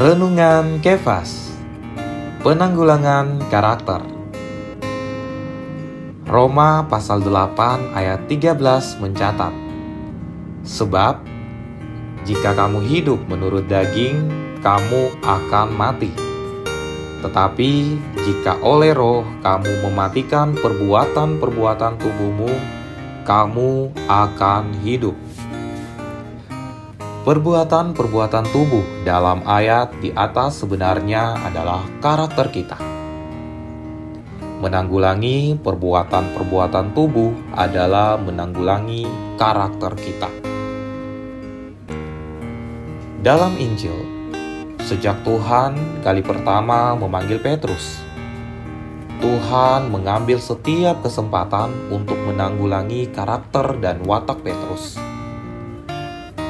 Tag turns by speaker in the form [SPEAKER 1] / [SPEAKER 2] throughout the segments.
[SPEAKER 1] Renungan Kefas Penanggulangan Karakter Roma pasal 8 ayat 13 mencatat Sebab jika kamu hidup menurut daging, kamu akan mati. Tetapi jika oleh roh kamu mematikan perbuatan-perbuatan tubuhmu, kamu akan hidup. Perbuatan-perbuatan tubuh dalam ayat di atas sebenarnya adalah karakter kita. Menanggulangi perbuatan-perbuatan tubuh adalah menanggulangi karakter kita. Dalam Injil, sejak Tuhan kali pertama memanggil Petrus, Tuhan mengambil setiap kesempatan untuk menanggulangi karakter dan watak Petrus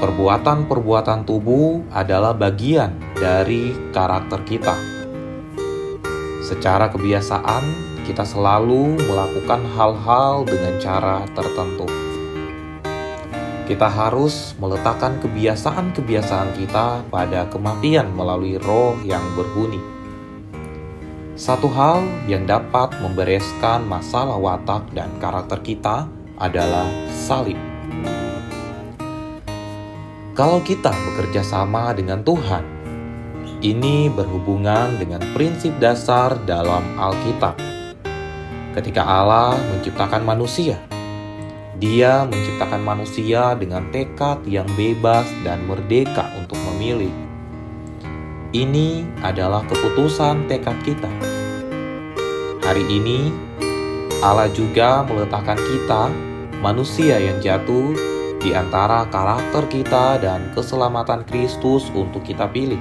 [SPEAKER 1] Perbuatan-perbuatan tubuh adalah bagian dari karakter kita. Secara kebiasaan, kita selalu melakukan hal-hal dengan cara tertentu. Kita harus meletakkan kebiasaan-kebiasaan kita pada kematian melalui roh yang berhuni. Satu hal yang dapat membereskan masalah watak dan karakter kita adalah salib. Kalau kita bekerja sama dengan Tuhan, ini berhubungan dengan prinsip dasar dalam Alkitab. Ketika Allah menciptakan manusia, Dia menciptakan manusia dengan tekad yang bebas dan merdeka untuk memilih. Ini adalah keputusan tekad kita. Hari ini, Allah juga meletakkan kita, manusia yang jatuh, di antara karakter kita dan keselamatan Kristus untuk kita pilih.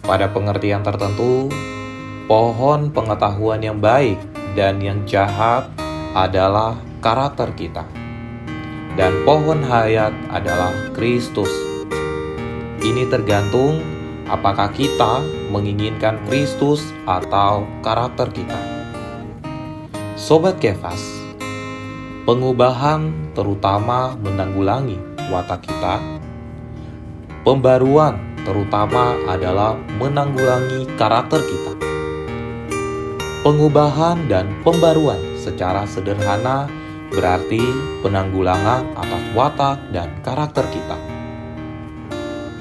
[SPEAKER 1] Pada pengertian tertentu, pohon pengetahuan yang baik dan yang jahat adalah karakter kita, dan pohon hayat adalah Kristus. Ini tergantung apakah kita menginginkan Kristus atau karakter kita. Sobat Kefas, pengubahan terutama menanggulangi watak kita, pembaruan terutama adalah menanggulangi karakter kita. Pengubahan dan pembaruan secara sederhana berarti penanggulangan atas watak dan karakter kita.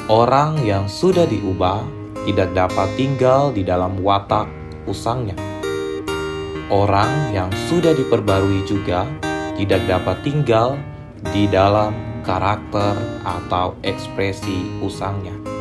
[SPEAKER 1] Orang yang sudah diubah tidak dapat tinggal di dalam watak usangnya. Orang yang sudah diperbarui juga tidak dapat tinggal di dalam karakter atau ekspresi usangnya.